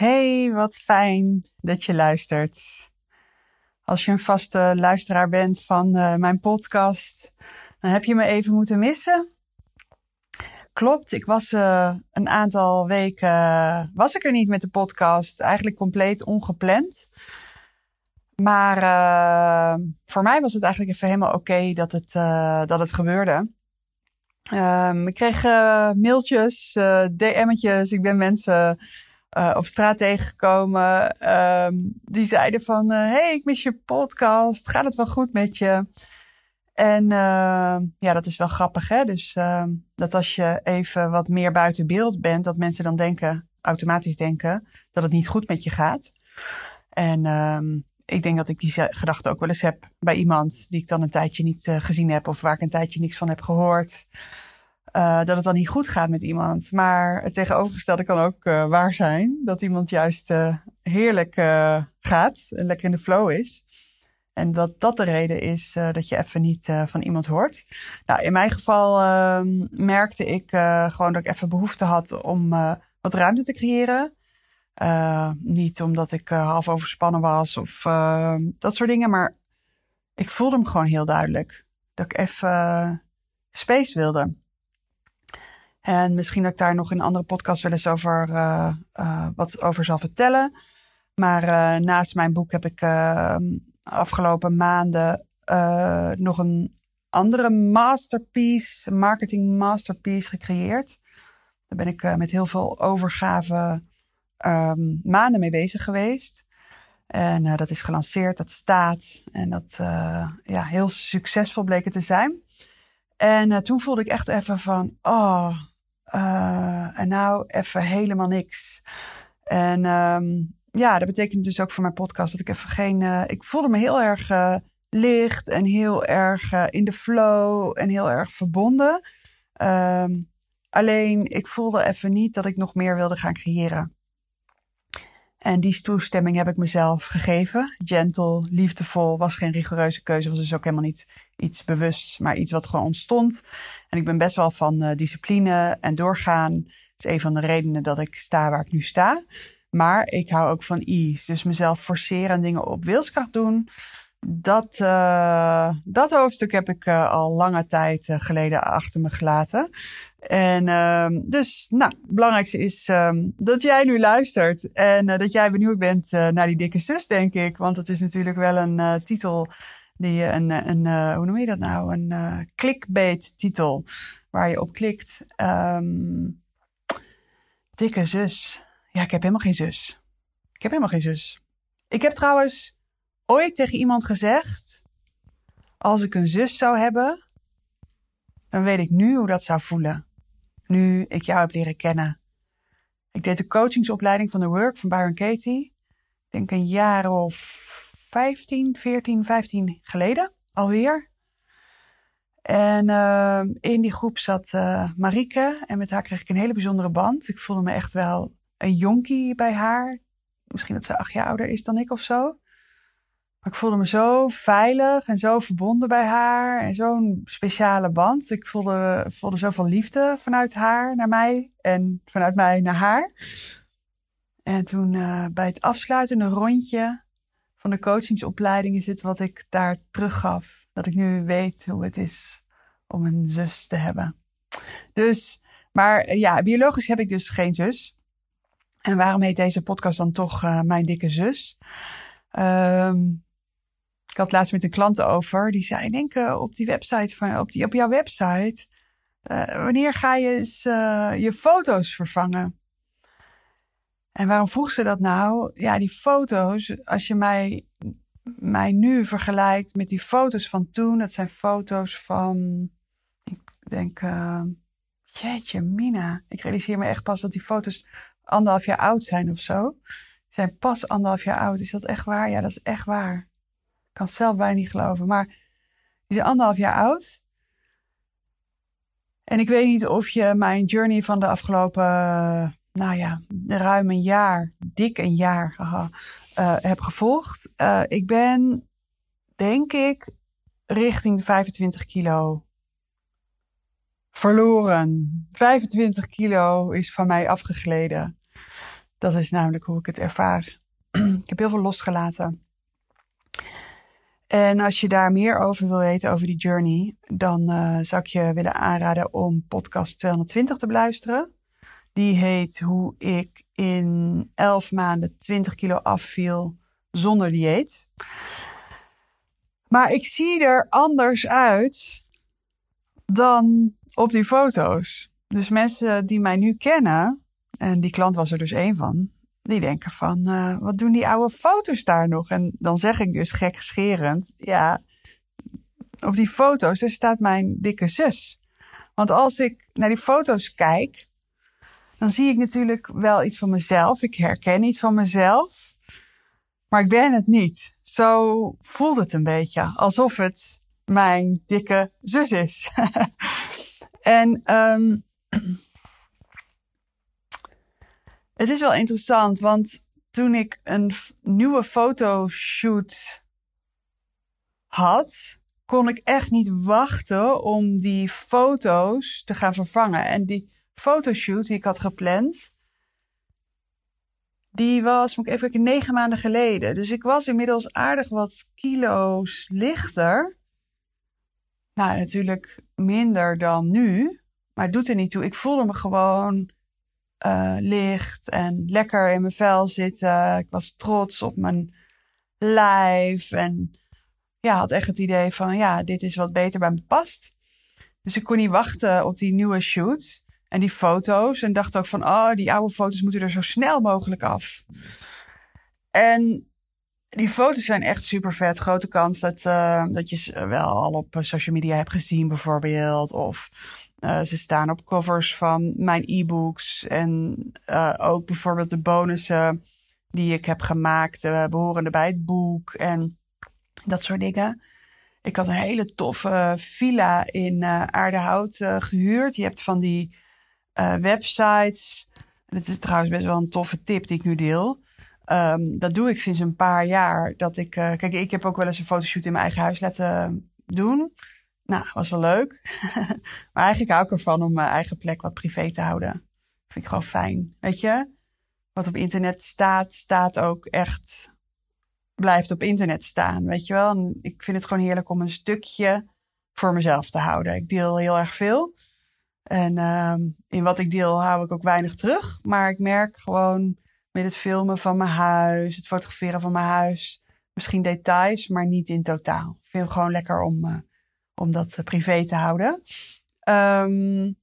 Hey, wat fijn dat je luistert. Als je een vaste luisteraar bent van uh, mijn podcast, dan heb je me even moeten missen. Klopt, ik was uh, een aantal weken was ik er niet met de podcast, eigenlijk compleet ongepland. Maar voor mij was het eigenlijk even helemaal oké dat, het, dat het gebeurde. Um, ik kreeg mailtjes, DM'tjes, ik ben mensen uh, op straat tegengekomen. Um, die zeiden van, uh, hey, ik mis je podcast. Gaat het wel goed met je? En uh, ja, dat is wel grappig, hè? Dus dat als je even wat meer buiten beeld bent, dat mensen dan denken, automatisch denken, dat het niet goed met je gaat. En ik denk dat ik die gedachte ook wel eens heb bij iemand die ik dan een tijdje niet gezien heb of waar ik een tijdje niks van heb gehoord. Uh, dat het dan niet goed gaat met iemand. Maar het tegenovergestelde kan ook uh, waar zijn. Dat iemand juist uh, heerlijk gaat en lekker in de flow is. En dat dat de reden is dat je even niet van iemand hoort. Nou, in mijn geval ehm, merkte ik gewoon dat ik even behoefte had om wat ruimte te creëren. niet omdat ik half overspannen was of dat soort dingen. Maar ik voelde hem gewoon heel duidelijk. Dat ik even space wilde. En misschien dat ik daar nog in een andere podcast wel eens over, uh, uh, wat over zal vertellen. Maar uh, naast mijn boek heb ik ehm, afgelopen maanden nog een andere masterpiece, marketing masterpiece gecreëerd. Daar ben ik met heel veel overgave um, maanden mee bezig geweest. En dat is gelanceerd, dat staat. En dat ja, heel succesvol bleek het te zijn. En toen voelde ik echt even van, oh, uh, en nou even helemaal niks. En um, ja, dat betekent dus ook voor mijn podcast dat ik even geen. Uh, ik voelde me heel erg uh, licht en heel erg in de flow en heel erg verbonden. Um, alleen ik voelde even niet dat ik nog meer wilde gaan creëren. En die toestemming heb ik mezelf gegeven. Gentle, liefdevol, was geen rigoureuze keuze, was dus ook helemaal niet iets bewust, maar iets wat gewoon ontstond. En ik ben best wel van uh, discipline en doorgaan. Dat is een van de redenen dat ik sta waar ik nu sta. Maar ik hou ook van ease. Dus mezelf forceren en dingen op wilskracht doen. Dat, uh, dat hoofdstuk heb ik uh, al lange tijd geleden achter me gelaten. En uh, dus, nou, het belangrijkste is um, dat jij nu luistert en dat jij benieuwd bent naar die dikke zus, denk ik. Want het is natuurlijk wel een titel die een, een, hoe noem je dat nou? Een clickbait titel waar je op klikt. Um, dikke zus. Ja, ik heb helemaal geen zus. Ik heb helemaal geen zus. Ik heb trouwens ooit tegen iemand gezegd: als ik een zus zou hebben, dan weet ik nu hoe dat zou voelen. Nu ik jou heb leren kennen. Ik deed de coachingsopleiding van de Work van Byron Katie. Ik denk een jaar of 15, 14, 15 geleden alweer. En uh, in die groep zat uh, Marieke en met haar kreeg ik een hele bijzondere band. Ik voelde me echt wel een jonkie bij haar. Misschien dat ze acht jaar ouder is dan ik of zo. Ik voelde me zo veilig en zo verbonden bij haar. En zo'n speciale band. Ik voelde, voelde zoveel liefde vanuit haar naar mij. En vanuit mij naar haar. En toen uh, bij het afsluitende rondje van de coachingsopleiding is het wat ik daar teruggaf. Dat ik nu weet hoe het is om een zus te hebben. Dus, maar ja, biologisch heb ik dus geen zus. En waarom heet deze podcast dan toch uh, Mijn Dikke Zus? Um, ik had laatst met een klant over. Die zei, denk uh, op die website van, op, die, op jouw website. Uh, wanneer ga je eens je foto's vervangen? En waarom vroeg ze dat nou? Ja, die foto's, als je mij, mij nu vergelijkt met die foto's van toen, dat zijn foto's van, ik denk, jeetje, Mina. Ik realiseer me echt pas dat die foto's anderhalf jaar oud zijn of zo. Die zijn pas anderhalf jaar oud. Is dat echt waar? Ja, dat is echt waar. Kan het zelf bijna niet geloven. Maar die zijn anderhalf jaar oud. En ik weet niet of je mijn journey van de afgelopen nou ja, ruim een jaar, dik een jaar uh, heb gevolgd. Uh, ik ben, denk ik, richting de 25 kilo verloren. 25 kilo is van mij afgegleden. Dat is namelijk hoe ik het ervaar. ik heb heel veel losgelaten. En als je daar meer over wil weten, over die journey, dan uh, zou ik je willen aanraden om podcast 220 te beluisteren. Die heet Hoe ik in 11 maanden 20 kilo afviel zonder dieet. Maar ik zie er anders uit dan op die foto's. Dus mensen die mij nu kennen, en die klant was er dus één van, die denken van, uh, wat doen die oude foto's daar nog? En dan zeg ik dus gekscherend, ja, op die foto's, daar staat mijn dikke zus. Want als ik naar die foto's kijk, dan zie ik natuurlijk wel iets van mezelf. Ik herken iets van mezelf. Maar ik ben het niet. Zo voelt het een beetje. Alsof het mijn dikke zus is. en um, het is wel interessant, want toen ik een nieuwe fotoshoot had, kon ik echt niet wachten om die foto's te gaan vervangen. En die fotoshoot die ik had gepland, die was, moet ik even kijken, negen maanden geleden. Dus ik was inmiddels aardig wat kilo's lichter. Nou, natuurlijk minder dan nu. Maar het doet er niet toe. Ik voelde me gewoon uh, licht en lekker in mijn vel zitten. Ik was trots op mijn lijf. En ja, had echt het idee van, ja, dit is wat beter bij me past. Dus ik kon niet wachten op die nieuwe shoot en die foto's. En dacht ook van, oh, die oude foto's moeten er zo snel mogelijk af. En die foto's zijn echt super vet. Grote kans dat, uh, dat je ze wel al op social media hebt gezien, bijvoorbeeld. Of uh, ze staan op covers van mijn e-books. En uh, ook bijvoorbeeld de bonussen die ik heb gemaakt, behorende bij het boek. En dat soort dingen. Ik had een hele toffe villa in Aardehout gehuurd. Je hebt van die websites. Het is trouwens best wel een toffe tip die ik nu deel. Um, dat doe ik sinds een paar jaar. Dat ik, kijk, ik heb ook wel eens een fotoshoot in mijn eigen huis laten doen. Nou, was wel leuk. maar eigenlijk hou ik ervan om mijn eigen plek wat privé te houden. Vind ik gewoon fijn. Weet je, wat op internet staat, staat ook echt. Blijft op internet staan. Weet je wel. Ik vind het gewoon heerlijk om een stukje voor mezelf te houden. Ik deel heel erg veel. En uh, in wat ik deel hou ik ook weinig terug. Maar ik merk gewoon met het filmen van mijn huis, het fotograferen van mijn huis, misschien details, maar niet in totaal. Ik vind het gewoon lekker om, uh, om dat uh, privé te houden. Um,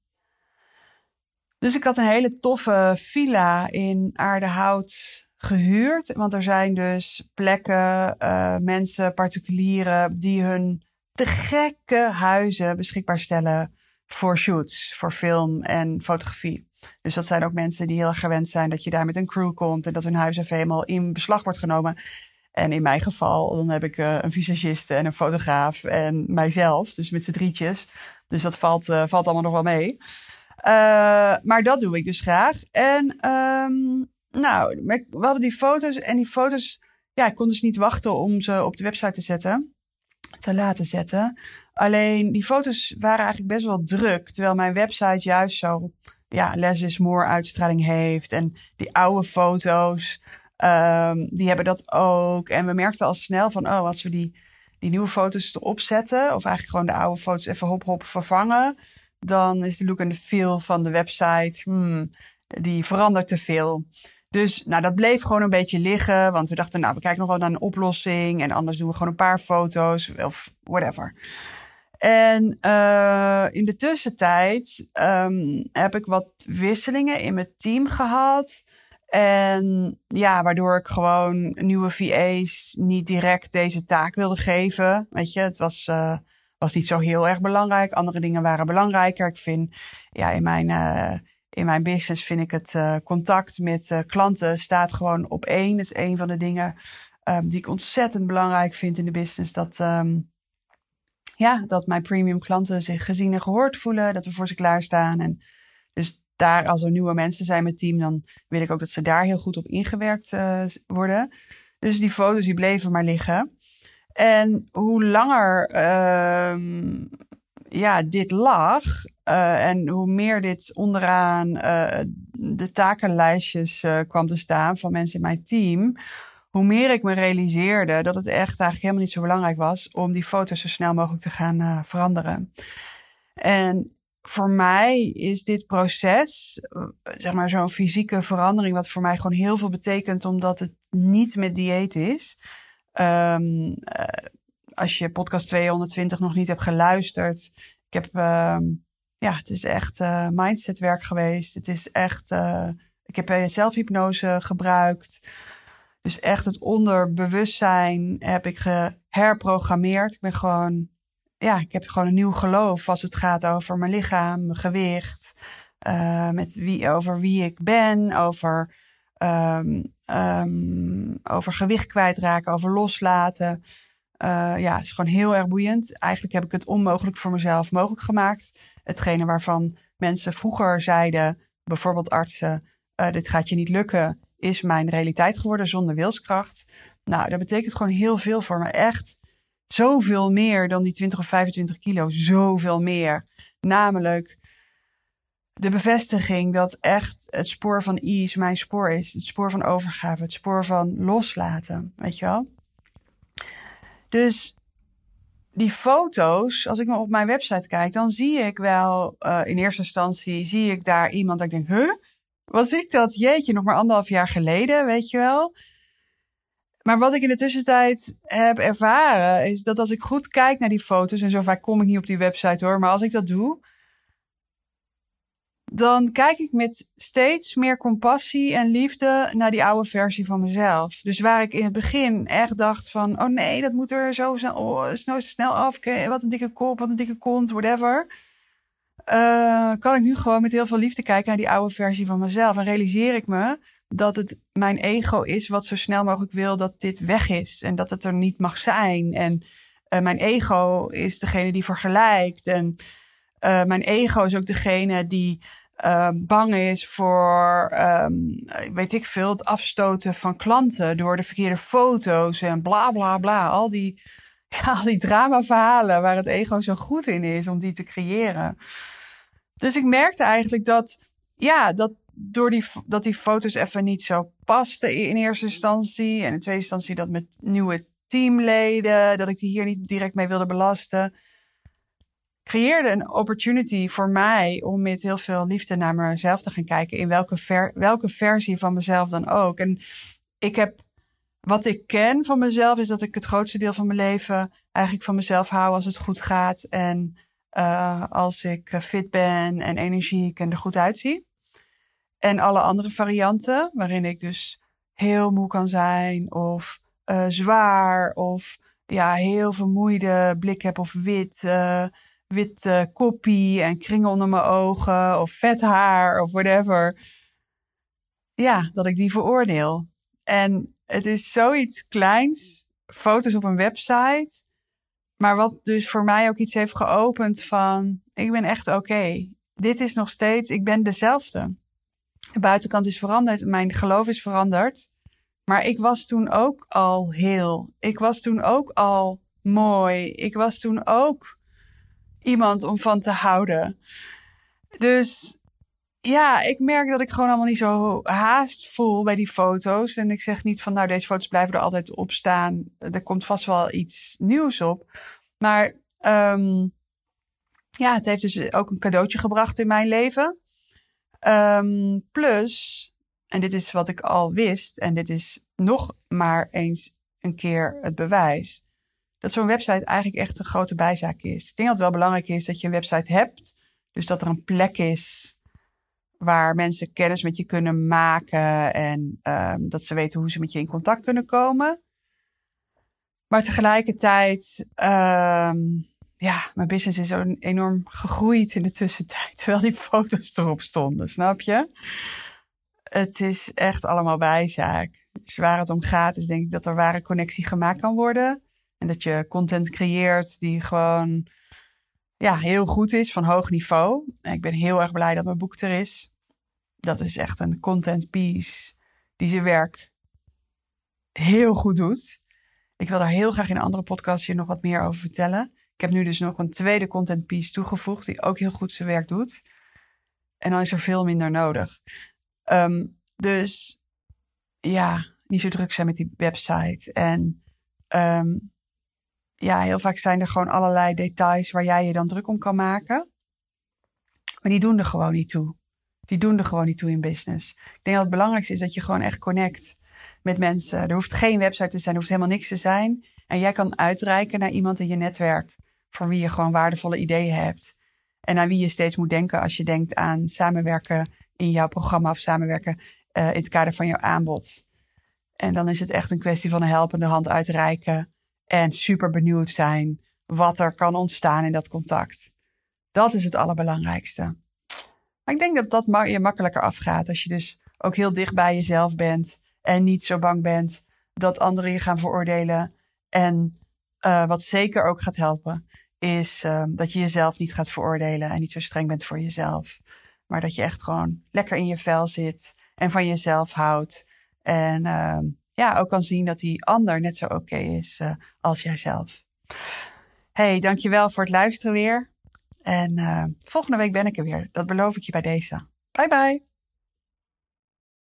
dus ik had een hele toffe villa in Aardehout gehuurd. Want er zijn dus plekken, uh, mensen, particulieren, die hun te gekke huizen beschikbaar stellen voor shoots, voor film en fotografie. Dus dat zijn ook mensen die heel gewend zijn dat je daar met een crew komt en dat hun huis even helemaal in beslag wordt genomen. En in mijn geval, dan heb ik uh, een visagiste en een fotograaf en mijzelf, dus met z'n drietjes. Dus dat valt, uh, valt allemaal nog wel mee. Uh, maar dat doe ik dus graag. En um, nou, we hadden die foto's en die foto's, ja, ik kon dus niet wachten om ze op de website te zetten, te laten zetten. Alleen die foto's waren eigenlijk best wel druk. Terwijl mijn website juist zo ja, less is more uitstraling heeft. En die oude foto's, um, die hebben dat ook. En we merkten al snel van, oh, als we die, die nieuwe foto's erop zetten, of eigenlijk gewoon de oude foto's even hop hop vervangen, dan is de look en de feel van de website, hmm, die verandert te veel. Dus nou, dat bleef gewoon een beetje liggen. Want we dachten, nou, we kijken nog wel naar een oplossing. En anders doen we gewoon een paar foto's of whatever. En uh, in de tussentijd um, heb ik wat wisselingen in mijn team gehad. En ja, waardoor ik gewoon nieuwe VA's niet direct deze taak wilde geven. Weet je, het was, uh, was niet zo heel erg belangrijk. Andere dingen waren belangrijker. Ik vind, ja, in mijn, uh, in mijn business vind ik het contact met klanten staat gewoon op één. Dat is een van de dingen um, die ik ontzettend belangrijk vind in de business. Dat, um, ja, dat mijn premium klanten zich gezien en gehoord voelen. Dat we voor ze klaarstaan. En dus daar, als er nieuwe mensen zijn met team, dan wil ik ook dat ze daar heel goed op ingewerkt uh, worden. Dus die foto's die bleven maar liggen. En hoe langer uh, ja, dit lag uh, en hoe meer dit onderaan uh, de takenlijstjes kwam te staan van mensen in mijn team, hoe meer ik me realiseerde dat het echt eigenlijk helemaal niet zo belangrijk was om die foto's zo snel mogelijk te gaan veranderen. En voor mij is dit proces, zeg maar zo'n fysieke verandering, wat voor mij gewoon heel veel betekent, omdat het niet met dieet is. Um, als je podcast 220 nog niet hebt geluisterd. Ik heb, uh, ja, het is echt uh, mindsetwerk geweest. Het is echt, ik heb zelfhypnose gebruikt. Dus echt het onderbewustzijn heb ik geherprogrammeerd. Ik ben gewoon, ja, ik heb gewoon een nieuw geloof als het gaat over mijn lichaam, mijn gewicht. Uh, met wie, over wie ik ben, over, um, um, over gewicht kwijtraken, over loslaten. Uh, ja, het is gewoon heel erg boeiend. Eigenlijk heb ik het onmogelijk voor mezelf mogelijk gemaakt. Hetgene waarvan mensen vroeger zeiden, bijvoorbeeld artsen, uh, dit gaat je niet lukken, is mijn realiteit geworden zonder wilskracht. Nou, dat betekent gewoon heel veel voor me. Echt zoveel meer dan die 20 of 25 kilo. Zoveel meer. Namelijk de bevestiging dat echt het spoor van ease mijn spoor is. Het spoor van overgave, het spoor van loslaten. Weet je wel? Dus die foto's, als ik op mijn website kijk, dan zie ik wel uh, in eerste instantie zie ik daar iemand dat ik denk, huh? Was ik dat? Jeetje, nog maar anderhalf jaar geleden, weet je wel. Maar wat ik in de tussentijd heb ervaren, is dat als ik goed kijk naar die foto's, en zo vaak kom ik niet op die website hoor, maar als ik dat doe, dan kijk ik met steeds meer compassie en liefde naar die oude versie van mezelf. Dus waar ik in het begin echt dacht van, oh nee, dat moet er zo snel, oh, snel, snel af. Wat een dikke kop, wat een dikke kont, whatever. Uh, kan ik nu gewoon met heel veel liefde kijken naar die oude versie van mezelf. En realiseer ik me dat het mijn ego is wat zo snel mogelijk wil dat dit weg is. En dat het er niet mag zijn. En uh, mijn ego is degene die vergelijkt. En uh, mijn ego is ook degene die uh, bang is voor, um, weet ik veel, het afstoten van klanten door de verkeerde foto's en bla bla bla. Al die, ja, al die dramaverhalen waar het ego zo goed in is om die te creëren. Dus ik merkte eigenlijk dat, ja, dat door die, dat die foto's even niet zo pasten in eerste instantie. En in tweede instantie dat met nieuwe teamleden, dat ik die hier niet direct mee wilde belasten creëerde een opportunity voor mij om met heel veel liefde naar mezelf te gaan kijken. In welke, ver, welke versie van mezelf dan ook. En ik heb, wat ik ken van mezelf, is dat ik het grootste deel van mijn leven eigenlijk van mezelf hou als het goed gaat. En uh, als ik fit ben en energiek en er goed uitzie. En alle andere varianten, waarin ik dus heel moe kan zijn of uh, zwaar of ja, heel vermoeide blik heb of wit. Uh, witte koppie en kringen onder mijn ogen of vet haar of whatever. Ja, dat ik die veroordeel. En het is zoiets kleins, foto's op een website. Maar wat dus voor mij ook iets heeft geopend van, ik ben echt oké. Dit is nog steeds, ik ben dezelfde. De buitenkant is veranderd, mijn geloof is veranderd. Maar ik was toen ook al heel. Ik was toen ook al mooi. Ik was toen ook iemand om van te houden. Dus ja, ik merk dat ik gewoon allemaal niet zo haast voel bij die foto's. En ik zeg niet van, nou, deze foto's blijven er altijd op staan. Er komt vast wel iets nieuws op. Maar um, ja, het heeft dus ook een cadeautje gebracht in mijn leven. Um, plus, en dit is wat ik al wist, en dit is nog maar eens een keer het bewijs dat zo'n website eigenlijk echt een grote bijzaak is. Ik denk dat het wel belangrijk is dat je een website hebt. Dus dat er een plek is waar mensen kennis met je kunnen maken en um, dat ze weten hoe ze met je in contact kunnen komen. Maar tegelijkertijd, um, ja, mijn business is enorm gegroeid in de tussentijd, terwijl die foto's erop stonden, snap je? Het is echt allemaal bijzaak. Dus waar het om gaat, is denk ik dat er ware connectie gemaakt kan worden. En dat je content creëert die gewoon ja, heel goed is, van hoog niveau. En ik ben heel erg blij dat mijn boek er is. Dat is echt een content piece die zijn werk heel goed doet. Ik wil daar heel graag in een andere podcast je nog wat meer over vertellen. Ik heb nu dus nog een tweede content piece toegevoegd, die ook heel goed zijn werk doet. En dan is er veel minder nodig. Ehm, dus ja, niet zo druk zijn met die website. En ehm, ja, heel vaak zijn er gewoon allerlei details waar jij je dan druk om kan maken. Maar die doen er gewoon niet toe. Die doen er gewoon niet toe in business. Ik denk dat het belangrijkste is dat je gewoon echt connect met mensen. Er hoeft geen website te zijn, er hoeft helemaal niks te zijn. En jij kan uitreiken naar iemand in je netwerk voor wie je gewoon waardevolle ideeën hebt. En naar wie je steeds moet denken als je denkt aan samenwerken in jouw programma of samenwerken uh, in het kader van jouw aanbod. En dan is het echt een kwestie van een helpende hand uitreiken en super benieuwd zijn wat er kan ontstaan in dat contact. Dat is het allerbelangrijkste. Maar ik denk dat dat je makkelijker afgaat als je dus ook heel dicht bij jezelf bent en niet zo bang bent dat anderen je gaan veroordelen. En uh, wat zeker ook gaat helpen, is uh, dat je jezelf niet gaat veroordelen en niet zo streng bent voor jezelf. Maar dat je echt gewoon lekker in je vel zit en van jezelf houdt. En uh, ja, ook kan zien dat die ander net zo oké is uh, als jijzelf. Hey, dankjewel voor het luisteren weer. En uh, volgende week ben ik er weer. Dat beloof ik je bij deze. Bye bye.